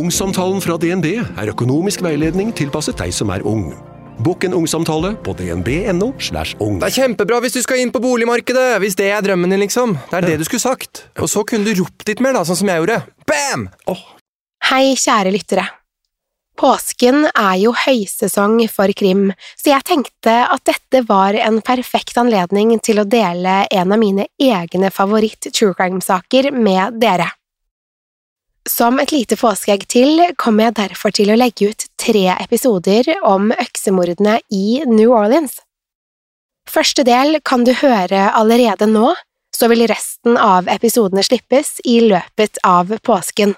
Ungsamtalen fra DNB er økonomisk veiledning tilpasset deg som er ung. Bokk en ungsamtale på dnb.no. slash ung. Det er kjempebra hvis du skal inn på boligmarkedet, hvis det er drømmen din, liksom. Det er det du skulle sagt. Og så kunne du ropt litt mer, da, sånn som jeg gjorde. Bam! Hei, kjære lyttere. Påsken er jo høysesong for krim, så jeg tenkte at dette var en perfekt anledning til å dele en av mine egne favoritt-true crime-saker med dere. Som et lite påskeegg til kommer jeg derfor til å legge ut tre episoder om øksemordene i New Orleans. Første del kan du høre allerede nå, så vil resten av episodene slippes i løpet av påsken.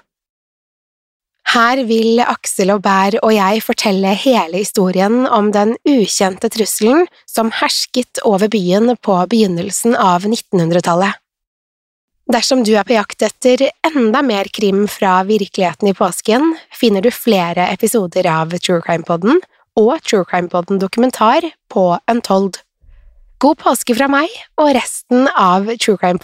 Her vil Aksel og Bær og jeg fortelle hele historien om den ukjente trusselen som hersket over byen på begynnelsen av 1900-tallet. Dersom du er på jakt etter enda mer krim fra virkeligheten i påsken, finner du flere episoder av True Crime Podden og True Crime Podden dokumentar på Untold. God påske fra meg og resten av True Crime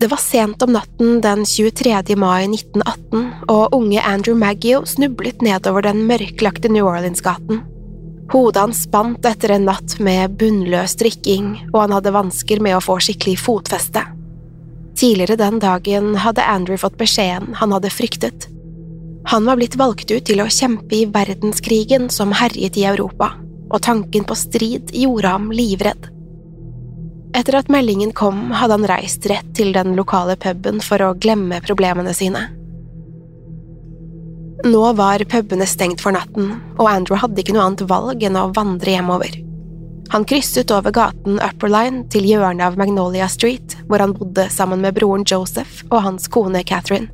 Det var sent om natten den 23. mai 1918, og unge Andrew Maggio snublet nedover den mørklagte New Orleans-gaten. Hodet hans spant etter en natt med bunnløs drikking, og han hadde vansker med å få skikkelig fotfeste. Tidligere den dagen hadde Andrew fått beskjeden han hadde fryktet. Han var blitt valgt ut til å kjempe i verdenskrigen som herjet i Europa, og tanken på strid gjorde ham livredd. Etter at meldingen kom, hadde han reist rett til den lokale puben for å glemme problemene sine. Nå var pubene stengt for natten, og Andrew hadde ikke noe annet valg enn å vandre hjemover. Han krysset over gaten Upper Line til hjørnet av Magnolia Street, hvor han bodde sammen med broren Joseph og hans kone Catherine.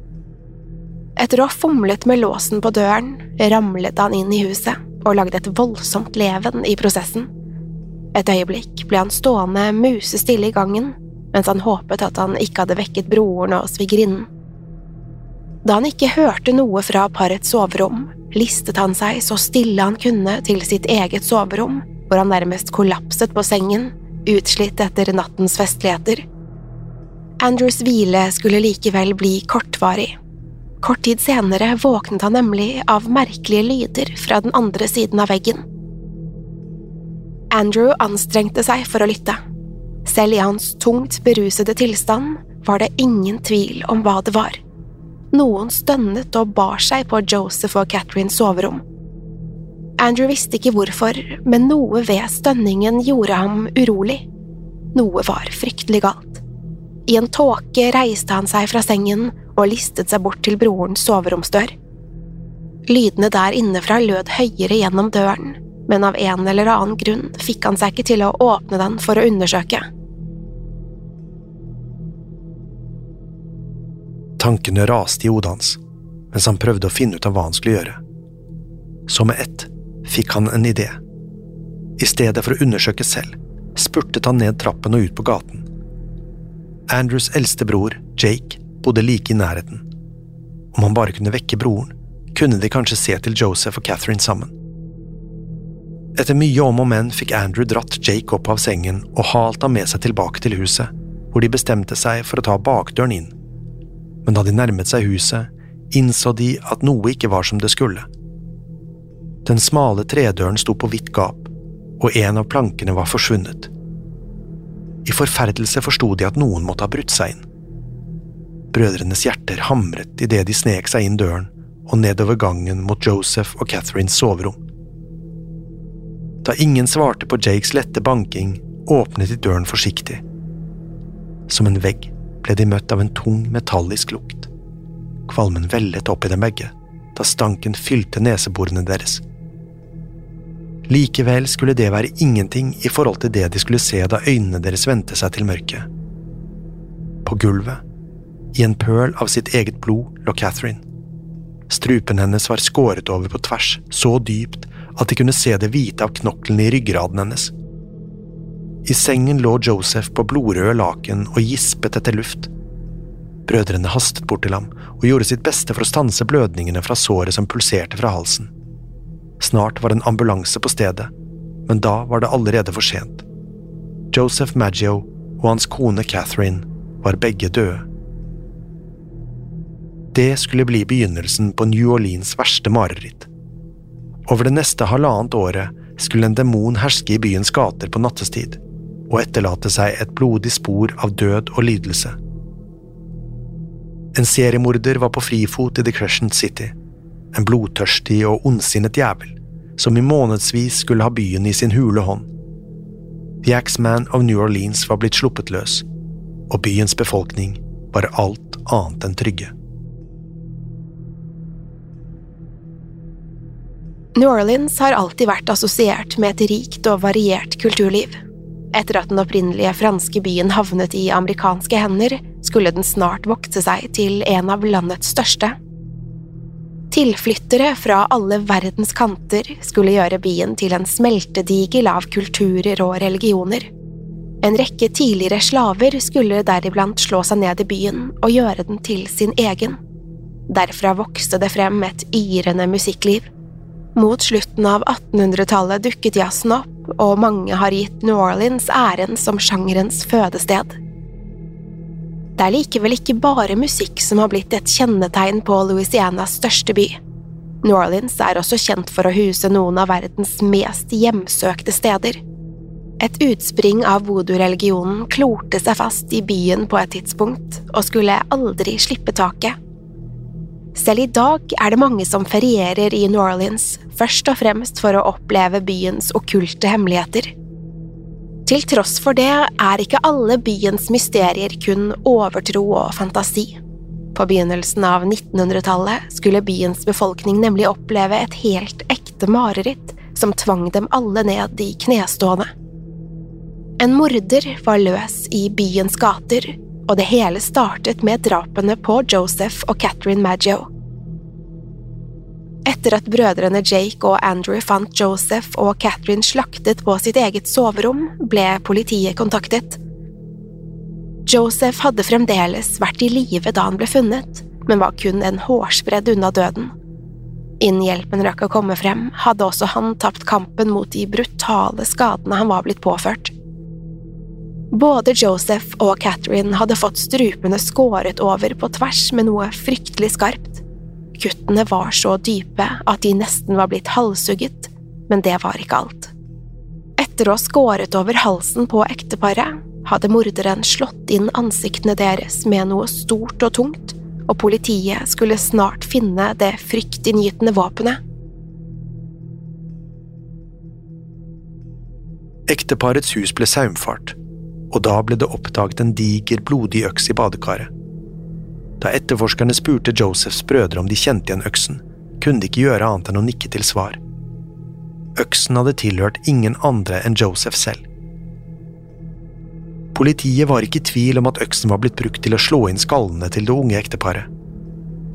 Etter å ha fomlet med låsen på døren, ramlet han inn i huset og lagde et voldsomt leven i prosessen. Et øyeblikk ble han stående musestille i gangen, mens han håpet at han ikke hadde vekket broren og svigerinnen. Da han ikke hørte noe fra parets soverom, listet han seg så stille han kunne til sitt eget soverom, hvor han nærmest kollapset på sengen, utslitt etter nattens festligheter. Andrews hvile skulle likevel bli kortvarig. Kort tid senere våknet han nemlig av merkelige lyder fra den andre siden av veggen. Andrew anstrengte seg for å lytte. Selv i hans tungt berusede tilstand var det ingen tvil om hva det var. Noen stønnet og bar seg på Joseph og Catherines soverom. Andrew visste ikke hvorfor, men noe ved stønningen gjorde ham urolig. Noe var fryktelig galt. I en tåke reiste han seg fra sengen og listet seg bort til brorens soveromsdør. Lydene der innefra lød høyere gjennom døren, men av en eller annen grunn fikk han seg ikke til å åpne den for å undersøke. Tankene raste i hodet hans mens han prøvde å finne ut av hva han skulle gjøre. Så med ett fikk han en idé. I stedet for å undersøke selv, spurtet han ned trappen og ut på gaten. Andrews eldste bror, Jake, bodde like i nærheten. Om han bare kunne vekke broren, kunne de kanskje se til Joseph og Catherine sammen. Etter mye om og men fikk Andrew dratt Jake opp av sengen og halt ham med seg tilbake til huset, hvor de bestemte seg for å ta bakdøren inn. Men da de nærmet seg huset, innså de at noe ikke var som det skulle. Den smale tredøren sto på vidt gap, og en av plankene var forsvunnet. I forferdelse forsto de at noen måtte ha brutt seg inn. Brødrenes hjerter hamret idet de snek seg inn døren og nedover gangen mot Joseph og Catherines soverom. Da ingen svarte på Jakes lette banking, åpnet de døren forsiktig. Som en vegg ble de møtt av en tung, metallisk lukt. Kvalmen vellet opp i dem begge, da stanken fylte neseborene deres. Likevel skulle det være ingenting i forhold til det de skulle se da øynene deres vendte seg til mørket. På gulvet, i en pøl av sitt eget blod, lå Catherine. Strupen hennes var skåret over på tvers, så dypt at de kunne se det hvite av knoklene i ryggraden hennes. I sengen lå Joseph på blodrøde laken og gispet etter luft. Brødrene hastet bort til ham og gjorde sitt beste for å stanse blødningene fra såret som pulserte fra halsen. Snart var en ambulanse på stedet, men da var det allerede for sent. Joseph Maggio og hans kone Catherine var begge døde. Det skulle bli begynnelsen på New Orleans' verste mareritt. Over det neste halvannet året skulle en demon herske i byens gater på nattestid, og etterlate seg et blodig spor av død og lidelse. En seriemorder var på frifot i The Crescent City, en blodtørstig og ondsinnet jævel, som i månedsvis skulle ha byen i sin hule hånd. The Axeman of New Orleans var blitt sluppet løs, og byens befolkning var alt annet enn trygge. New Orleans har alltid vært assosiert med et rikt og variert kulturliv. Etter at den opprinnelige franske byen havnet i amerikanske hender, skulle den snart vokse seg til en av landets største. Tilflyttere fra alle verdens kanter skulle gjøre byen til en smeltedigel av kulturer og religioner. En rekke tidligere slaver skulle deriblant slå seg ned i byen og gjøre den til sin egen. Derfra vokste det frem et yrende musikkliv. Mot slutten av 1800-tallet dukket jazzen opp, og mange har gitt New Orleans æren som sjangerens fødested. Det er likevel ikke bare musikk som har blitt et kjennetegn på Louisianas største by. New Orleans er også kjent for å huse noen av verdens mest hjemsøkte steder. Et utspring av voodoo-religionen klorte seg fast i byen på et tidspunkt, og skulle aldri slippe taket. Selv i dag er det mange som ferierer i New Orleans, først og fremst for å oppleve byens okkulte hemmeligheter. Til tross for det er ikke alle byens mysterier kun overtro og fantasi. På begynnelsen av 1900-tallet skulle byens befolkning nemlig oppleve et helt ekte mareritt som tvang dem alle ned i knestående. En morder var løs i byens gater, og det hele startet med drapene på Joseph og Catherine Maggio. Etter at brødrene Jake og Andrew fant Joseph og Catherine slaktet på sitt eget soverom, ble politiet kontaktet. Joseph hadde fremdeles vært i live da han ble funnet, men var kun en hårsbredd unna døden. Innen hjelpen rakk å komme frem, hadde også han tapt kampen mot de brutale skadene han var blitt påført. Både Joseph og Catherine hadde fått strupene skåret over på tvers med noe fryktelig skarpt. Kuttene var så dype at de nesten var blitt halshugget, men det var ikke alt. Etter å ha skåret over halsen på ekteparet, hadde morderen slått inn ansiktene deres med noe stort og tungt, og politiet skulle snart finne det fryktinngytende våpenet. Ekteparets hus ble saumfart og da ble det oppdaget en diger, blodig øks i badekaret. Da etterforskerne spurte Josephs brødre om de kjente igjen øksen, kunne de ikke gjøre annet enn å nikke til svar. Øksen hadde tilhørt ingen andre enn Joseph selv. Politiet var ikke i tvil om at øksen var blitt brukt til å slå inn skallene til det unge ekteparet.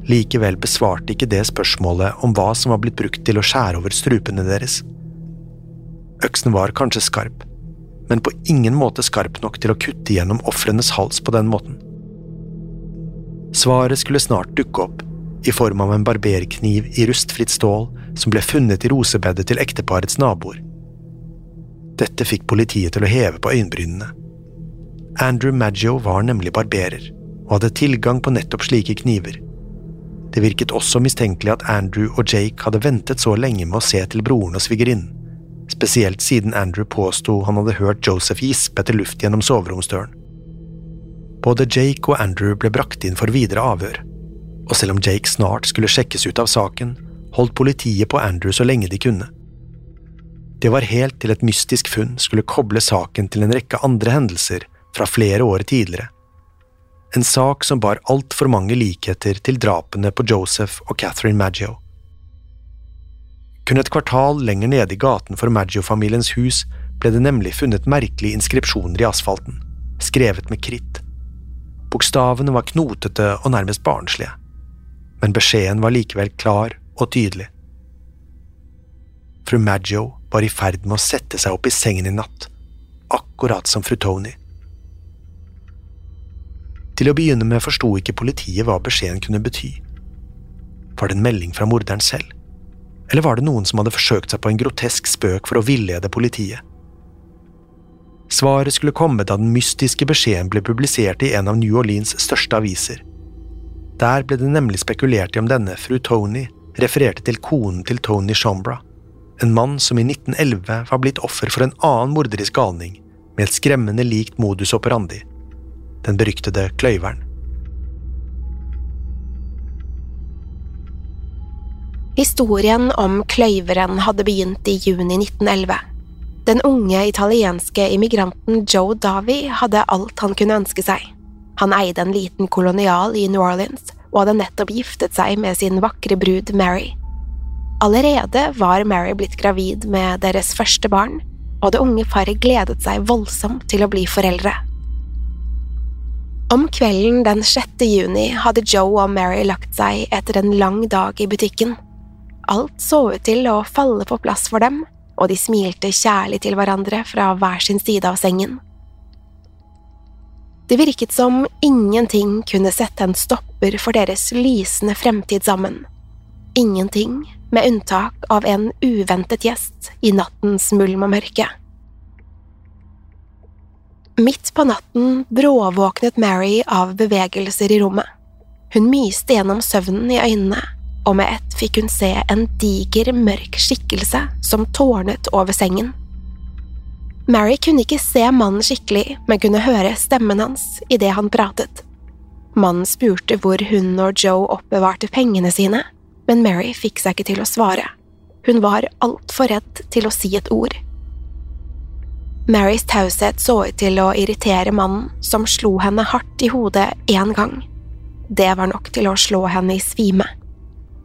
Likevel besvarte ikke det spørsmålet om hva som var blitt brukt til å skjære over strupene deres. Øksen var kanskje skarp, men på ingen måte skarp nok til å kutte gjennom ofrenes hals på den måten. Svaret skulle snart dukke opp, i form av en barberkniv i rustfritt stål som ble funnet i rosebedet til ekteparets naboer. Dette fikk politiet til å heve på øyenbrynene. Andrew Maggio var nemlig barberer, og hadde tilgang på nettopp slike kniver. Det virket også mistenkelig at Andrew og Jake hadde ventet så lenge med å se til broren og svigerinnen, spesielt siden Andrew påsto han hadde hørt Joseph gispe etter luft gjennom soveromsdøren. Både Jake og Andrew ble brakt inn for videre avhør, og selv om Jake snart skulle sjekkes ut av saken, holdt politiet på Andrew så lenge de kunne. Det var helt til et mystisk funn skulle koble saken til en rekke andre hendelser fra flere år tidligere. En sak som bar altfor mange likheter til drapene på Joseph og Catherine Maggio. Kun et kvartal lenger nede i gaten for Maggio-familiens hus ble det nemlig funnet merkelige inskripsjoner i asfalten, skrevet med kritt. Bokstavene var knotete og nærmest barnslige, men beskjeden var likevel klar og tydelig. Fru Maggio var i ferd med å sette seg opp i sengen i natt, akkurat som fru Tony. Til å begynne med forsto ikke politiet hva beskjeden kunne bety. Var det en melding fra morderen selv? Eller var det noen som hadde forsøkt seg på en grotesk spøk for å villede politiet? Svaret skulle komme da den mystiske beskjeden ble publisert i en av New Orleans største aviser. Der ble det nemlig spekulert i om denne fru Tony refererte til konen til Tony Shombra, en mann som i 1911 var blitt offer for en annen morderisk galning med et skremmende likt modus operandi, den beryktede kløyveren. Historien om kløyveren hadde begynt i juni 1911. Den unge italienske immigranten Joe Davi hadde alt han kunne ønske seg. Han eide en liten kolonial i New Orleans og hadde nettopp giftet seg med sin vakre brud Mary. Allerede var Mary blitt gravid med deres første barn, og det unge paret gledet seg voldsomt til å bli foreldre. Om kvelden den 6. juni hadde Joe og Mary lagt seg etter en lang dag i butikken. Alt så ut til å falle på plass for dem, og de smilte kjærlig til hverandre fra hver sin side av sengen. Det virket som ingenting kunne sette en stopper for deres lysende fremtid sammen. Ingenting, med unntak av en uventet gjest i nattens mulm og mørke. Midt på natten bråvåknet Mary av bevegelser i rommet. Hun myste gjennom søvnen i øynene, og med ett fikk hun se en diger, mørk skikkelse som tårnet over sengen. Mary kunne ikke se mannen skikkelig, men kunne høre stemmen hans idet han pratet. Mannen spurte hvor hun og Joe oppbevarte pengene sine, men Mary fikk seg ikke til å svare. Hun var altfor redd til å si et ord. Marys taushet så ut til å irritere mannen, som slo henne hardt i hodet én gang. Det var nok til å slå henne i svime.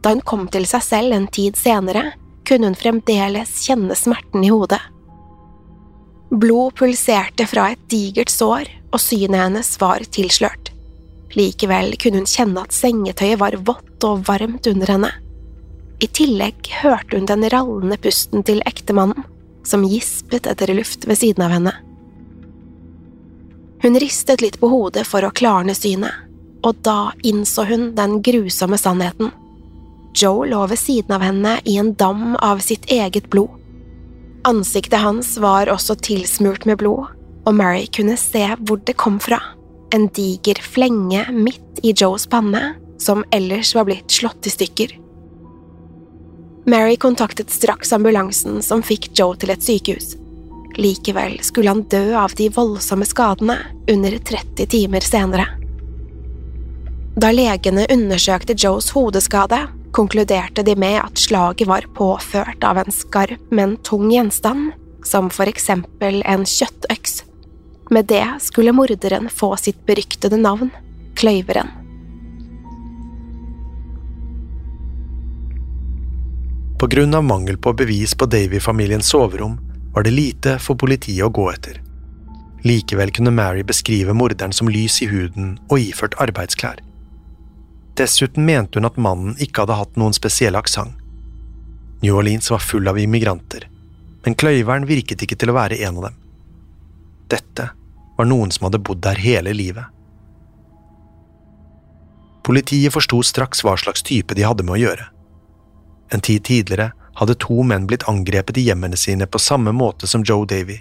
Da hun kom til seg selv en tid senere, kunne hun fremdeles kjenne smerten i hodet. Blod pulserte fra et digert sår, og synet hennes var tilslørt. Likevel kunne hun kjenne at sengetøyet var vått og varmt under henne. I tillegg hørte hun den rallende pusten til ektemannen, som gispet etter luft ved siden av henne. Hun ristet litt på hodet for å klarne synet, og da innså hun den grusomme sannheten. Joe lå ved siden av henne i en dam av sitt eget blod. Ansiktet hans var også tilsmurt med blod, og Mary kunne se hvor det kom fra, en diger flenge midt i Joes panne, som ellers var blitt slått i stykker. Mary kontaktet straks ambulansen som fikk Joe til et sykehus. Likevel skulle han dø av de voldsomme skadene under 30 timer senere. Da legene undersøkte Joes hodeskade, konkluderte de med at slaget var påført av en skarp, men tung gjenstand, som for eksempel en kjøttøks. Med det skulle morderen få sitt beryktede navn, Kløyveren. På grunn av mangel på bevis på Davy-familiens soverom var det lite for politiet å gå etter. Likevel kunne Mary beskrive morderen som lys i huden og iført arbeidsklær. Dessuten mente hun at mannen ikke hadde hatt noen spesiell aksent. New Orleans var full av immigranter, men kløyveren virket ikke til å være en av dem. Dette var noen som hadde bodd der hele livet. Politiet forsto straks hva slags type de hadde med å gjøre. En tid tidligere hadde to menn blitt angrepet i hjemmene sine på samme måte som Joe Davy.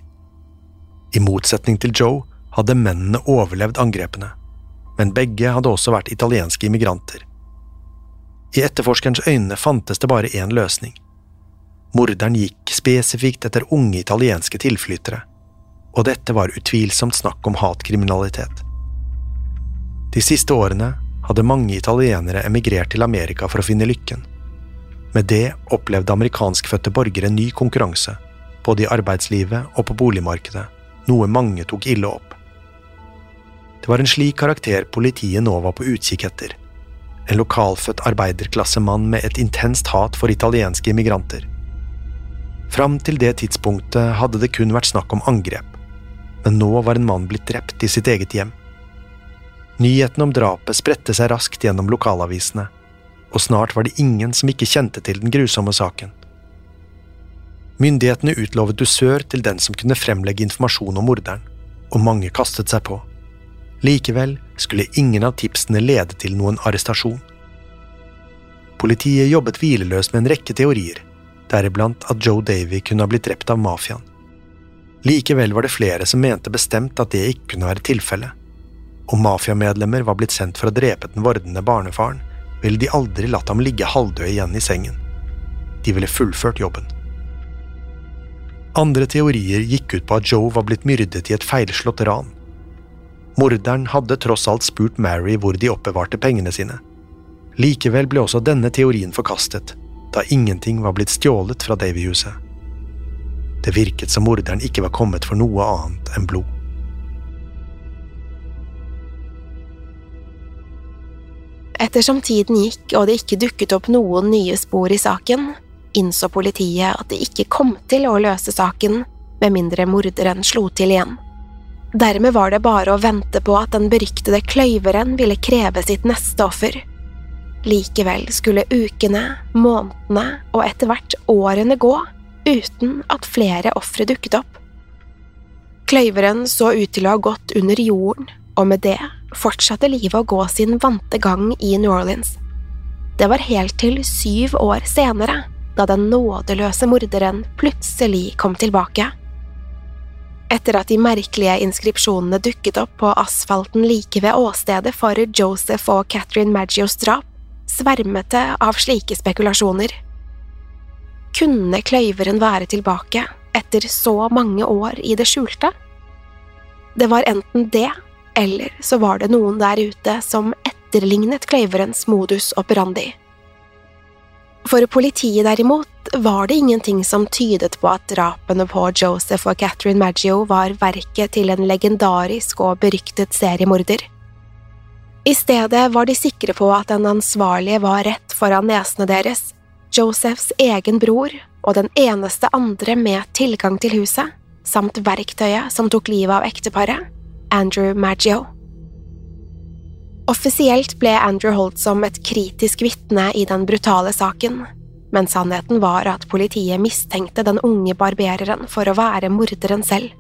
I motsetning til Joe hadde mennene overlevd angrepene, men begge hadde også vært italienske immigranter. I etterforskerens øyne fantes det bare én løsning. Morderen gikk spesifikt etter unge italienske tilflyttere, og dette var utvilsomt snakk om hatkriminalitet. De siste årene hadde mange italienere emigrert til Amerika for å finne lykken. Med det opplevde amerikanskfødte borgere ny konkurranse, både i arbeidslivet og på boligmarkedet, noe mange tok ille opp. Det var en slik karakter politiet nå var på utkikk etter. En lokalfødt arbeiderklassemann med et intenst hat for italienske immigranter. Fram til det tidspunktet hadde det kun vært snakk om angrep, men nå var en mann blitt drept i sitt eget hjem. Nyheten om drapet spredte seg raskt gjennom lokalavisene, og snart var det ingen som ikke kjente til den grusomme saken. Myndighetene utlovet dusør til den som kunne fremlegge informasjon om morderen, og mange kastet seg på. Likevel skulle ingen av tipsene lede til noen arrestasjon. Politiet jobbet hvileløst med en rekke teorier, deriblant at Joe Davy kunne ha blitt drept av mafiaen. Likevel var det flere som mente bestemt at det ikke kunne være tilfellet. Om mafiamedlemmer var blitt sendt for å drepe den vordende barnefaren, ville de aldri latt ham ligge halvdød igjen i sengen. De ville fullført jobben. Andre teorier gikk ut på at Joe var blitt myrdet i et feilslått ran. Morderen hadde tross alt spurt Mary hvor de oppbevarte pengene sine. Likevel ble også denne teorien forkastet, da ingenting var blitt stjålet fra Davy-huset. Det virket som morderen ikke var kommet for noe annet enn blod. Ettersom tiden gikk og det ikke dukket opp noen nye spor i saken, innså politiet at det ikke kom til å løse saken med mindre morderen slo til igjen. Dermed var det bare å vente på at den beryktede kløyveren ville kreve sitt neste offer. Likevel skulle ukene, månedene og etter hvert årene gå uten at flere ofre dukket opp. Kløyveren så ut til å ha gått under jorden, og med det fortsatte livet å gå sin vante gang i New Orleans. Det var helt til syv år senere, da den nådeløse morderen plutselig kom tilbake. Etter at de merkelige inskripsjonene dukket opp på asfalten like ved åstedet for Joseph og Catherine Maggios drap, svermet det av slike spekulasjoner. Kunne kløyveren være tilbake etter så mange år i det skjulte? Det var enten det eller så var det noen der ute som etterlignet kløyverens modus operandi. For politiet derimot var det ingenting som tydet på at drapene på Joseph og Catherine Maggio var verket til en legendarisk og beryktet seriemorder. I stedet var de sikre på at den ansvarlige var rett foran nesene deres, Josephs egen bror og den eneste andre med tilgang til huset, samt verktøyet som tok livet av ekteparet, Andrew Maggio. Offisielt ble Andrew holdt som et kritisk vitne i den brutale saken, men sannheten var at politiet mistenkte den unge barbereren for å være morderen selv.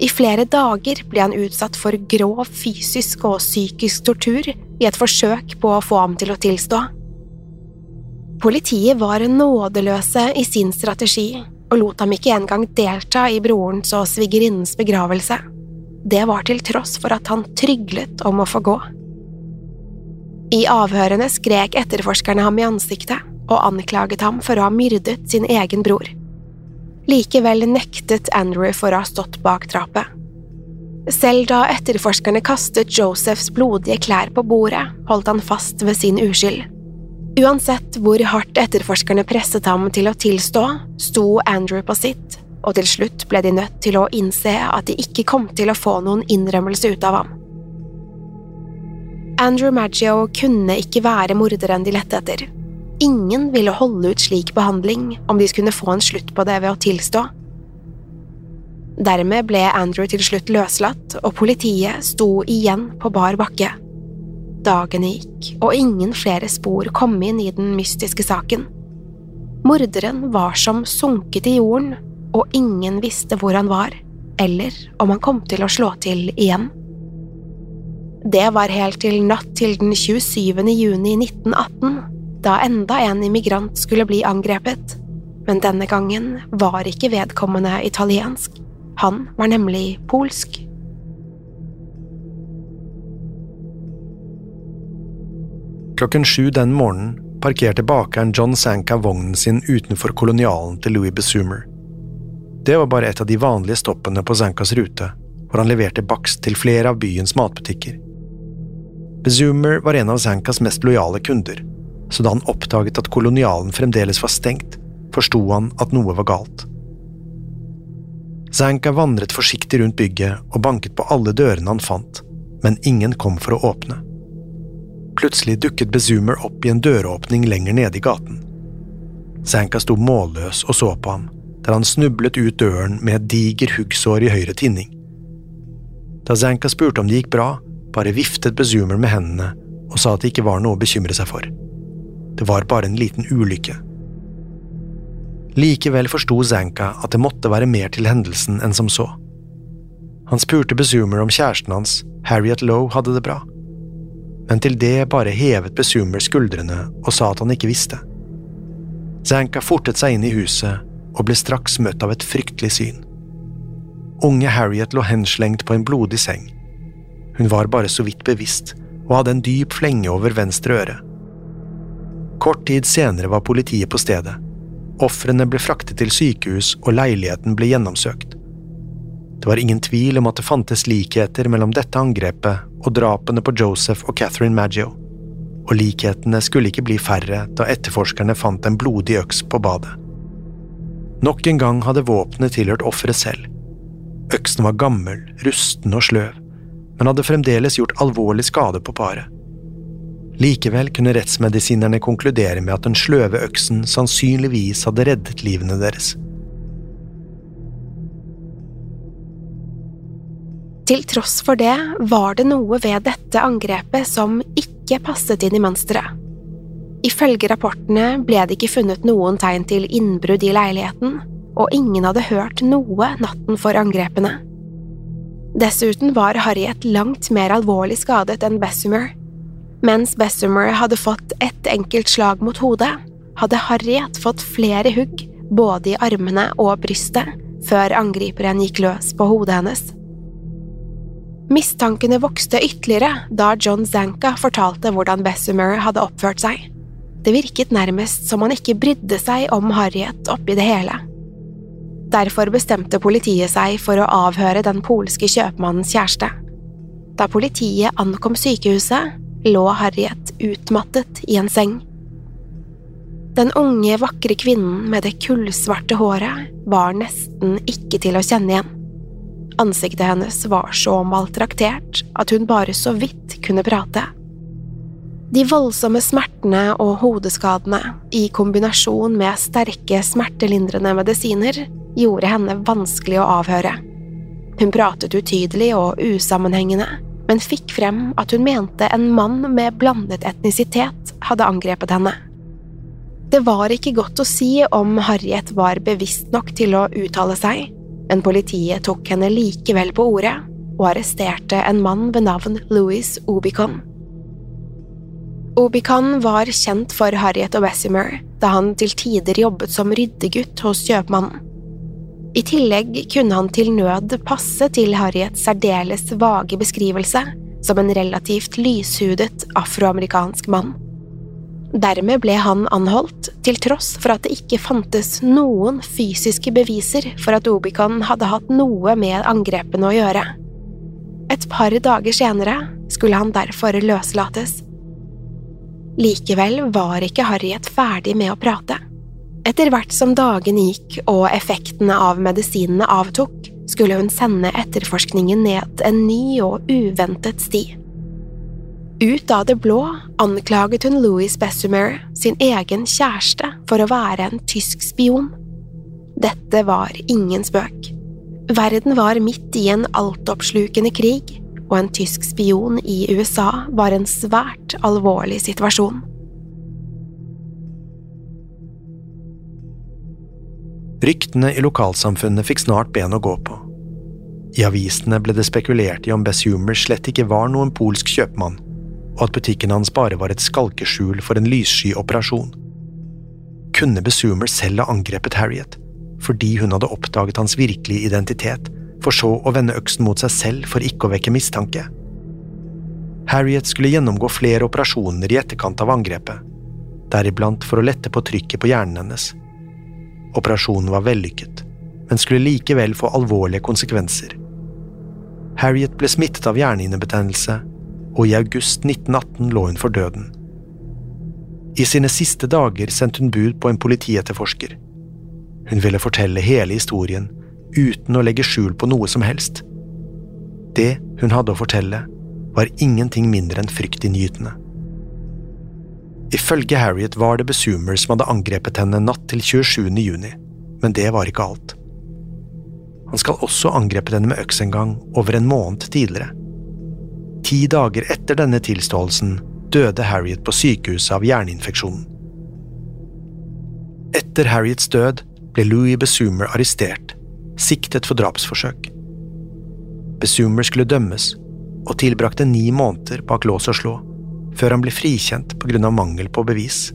I flere dager ble han utsatt for grov fysisk og psykisk tortur i et forsøk på å få ham til å tilstå. Politiet var nådeløse i sin strategi og lot ham ikke engang delta i brorens og svigerinnens begravelse. Det var til tross for at han tryglet om å få gå. I avhørene skrek etterforskerne ham i ansiktet og anklaget ham for å ha myrdet sin egen bror. Likevel nektet Andrew for å ha stått bak drapet. Selv da etterforskerne kastet Josephs blodige klær på bordet, holdt han fast ved sin uskyld. Uansett hvor hardt etterforskerne presset ham til å tilstå, sto Andrew på sitt og til slutt ble de nødt til å innse at de ikke kom til å få noen innrømmelse ut av ham. Andrew Maggio kunne ikke være morderen de lette etter. Ingen ville holde ut slik behandling om de skulle få en slutt på det ved å tilstå. Dermed ble Andrew til slutt løslatt, og politiet sto igjen på bar bakke. Dagene gikk, og ingen flere spor kom inn i den mystiske saken. Morderen var som sunket i jorden, og ingen visste hvor han var, eller om han kom til å slå til igjen. Det var helt til natt til den 27. juni 1918, da enda en immigrant skulle bli angrepet, men denne gangen var ikke vedkommende italiensk, han var nemlig polsk. Klokken sju den morgenen parkerte bakeren John Sanka vognen sin utenfor kolonialen til Louis Besumer. Det var bare et av de vanlige stoppene på Sankas rute, hvor han leverte bakst til flere av byens matbutikker. Besumer var en av Zankas mest lojale kunder, så da han oppdaget at kolonialen fremdeles var stengt, forsto han at noe var galt. Zanka vandret forsiktig rundt bygget og banket på alle dørene han fant, men ingen kom for å åpne. Plutselig dukket Bezoomer opp i en døråpning lenger nede i gaten. Zanka sto målløs og så på ham, der han snublet ut døren med et diger huggsår i høyre tinning. Da Zanka spurte om det gikk bra, bare viftet Bezumer med hendene og sa at det ikke var noe å bekymre seg for. Det var bare en liten ulykke. Likevel forsto Zanka at det måtte være mer til hendelsen enn som så. Han spurte Bezumer om kjæresten hans, Harriet Lowe, hadde det bra men til det bare hevet Besumer skuldrene og sa at han ikke visste. Zanka fortet seg inn i huset og ble straks møtt av et fryktelig syn. Unge Harriet lå henslengt på en blodig seng. Hun var bare så vidt bevisst og hadde en dyp flenge over venstre øre. Kort tid senere var politiet på stedet. Ofrene ble fraktet til sykehus, og leiligheten ble gjennomsøkt. Det var ingen tvil om at det fantes likheter mellom dette angrepet og drapene på Joseph og Catherine Maggio, og likhetene skulle ikke bli færre da etterforskerne fant en blodig øks på badet. Nok en gang hadde våpenet tilhørt offeret selv. Øksen var gammel, rusten og sløv, men hadde fremdeles gjort alvorlig skade på paret. Likevel kunne rettsmedisinerne konkludere med at den sløve øksen sannsynligvis hadde reddet livene deres. Til tross for det var det noe ved dette angrepet som ikke passet inn i mønsteret. Ifølge rapportene ble det ikke funnet noen tegn til innbrudd i leiligheten, og ingen hadde hørt noe natten for angrepene. Dessuten var Harriet langt mer alvorlig skadet enn Bessemer. Mens Bessemer hadde fått ett enkelt slag mot hodet, hadde Harriet fått flere hugg både i armene og brystet før angriperen gikk løs på hodet hennes. Mistankene vokste ytterligere da John Zanka fortalte hvordan Bessemer hadde oppført seg. Det virket nærmest som han ikke brydde seg om Harriet oppi det hele. Derfor bestemte politiet seg for å avhøre den polske kjøpmannens kjæreste. Da politiet ankom sykehuset, lå Harriet utmattet i en seng. Den unge, vakre kvinnen med det kullsvarte håret var nesten ikke til å kjenne igjen. Ansiktet hennes var så maltraktert at hun bare så vidt kunne prate. De voldsomme smertene og hodeskadene, i kombinasjon med sterke smertelindrende medisiner, gjorde henne vanskelig å avhøre. Hun pratet utydelig og usammenhengende, men fikk frem at hun mente en mann med blandet etnisitet hadde angrepet henne. Det var ikke godt å si om Harriet var bevisst nok til å uttale seg, men politiet tok henne likevel på ordet og arresterte en mann ved navn Louis Obicon. Obicon var kjent for Harriet og Bessemer da han til tider jobbet som ryddegutt hos kjøpmannen. I tillegg kunne han til nød passe til Harriets særdeles vage beskrivelse som en relativt lyshudet afroamerikansk mann. Dermed ble han anholdt, til tross for at det ikke fantes noen fysiske beviser for at Obikon hadde hatt noe med angrepene å gjøre. Et par dager senere skulle han derfor løslates. Likevel var ikke Harriet ferdig med å prate. Etter hvert som dagene gikk og effektene av medisinene avtok, skulle hun sende etterforskningen ned en ny og uventet sti. Ut av det blå anklaget hun Louis Bessemer, sin egen kjæreste, for å være en tysk spion. Dette var ingen spøk. Verden var midt i en altoppslukende krig, og en tysk spion i USA var en svært alvorlig situasjon. Ryktene i lokalsamfunnet fikk snart ben å gå på. I avisene ble det spekulert i om Bessumer slett ikke var noen polsk kjøpmann, og at butikken hans bare var et skalkeskjul for en lyssky operasjon. Kunne Bessumer selv ha angrepet Harriet, fordi hun hadde oppdaget hans virkelige identitet, for så å vende øksen mot seg selv for ikke å vekke mistanke? Harriet skulle gjennomgå flere operasjoner i etterkant av angrepet, deriblant for å lette på trykket på hjernen hennes. Operasjonen var vellykket, men skulle likevel få alvorlige konsekvenser. Harriet ble smittet av hjernehinnebetennelse, og i august 1918 lå hun for døden. I sine siste dager sendte hun bud på en politietterforsker. Hun ville fortelle hele historien, uten å legge skjul på noe som helst. Det hun hadde å fortelle, var ingenting mindre enn fryktinngytende. Ifølge Harriet var det Besumer som hadde angrepet henne natt til 27. juni, men det var ikke alt. Han skal også ha angrepet henne med øks en gang, over en måned tidligere. Ti dager etter denne tilståelsen døde Harriet på sykehuset av hjerneinfeksjonen. Etter Harriets død ble Louis Besumer arrestert, siktet for drapsforsøk. Besumer skulle dømmes, og tilbrakte ni måneder bak lås og slå før han ble frikjent på grunn av mangel på bevis.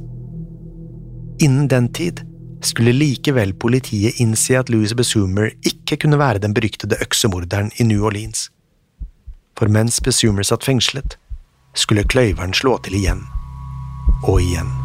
Innen den tid skulle likevel politiet innse at Louis Besumer ikke kunne være den beryktede øksemorderen i New Orleans. For mens Besumer satt fengslet, skulle kløyveren slå til igjen og igjen.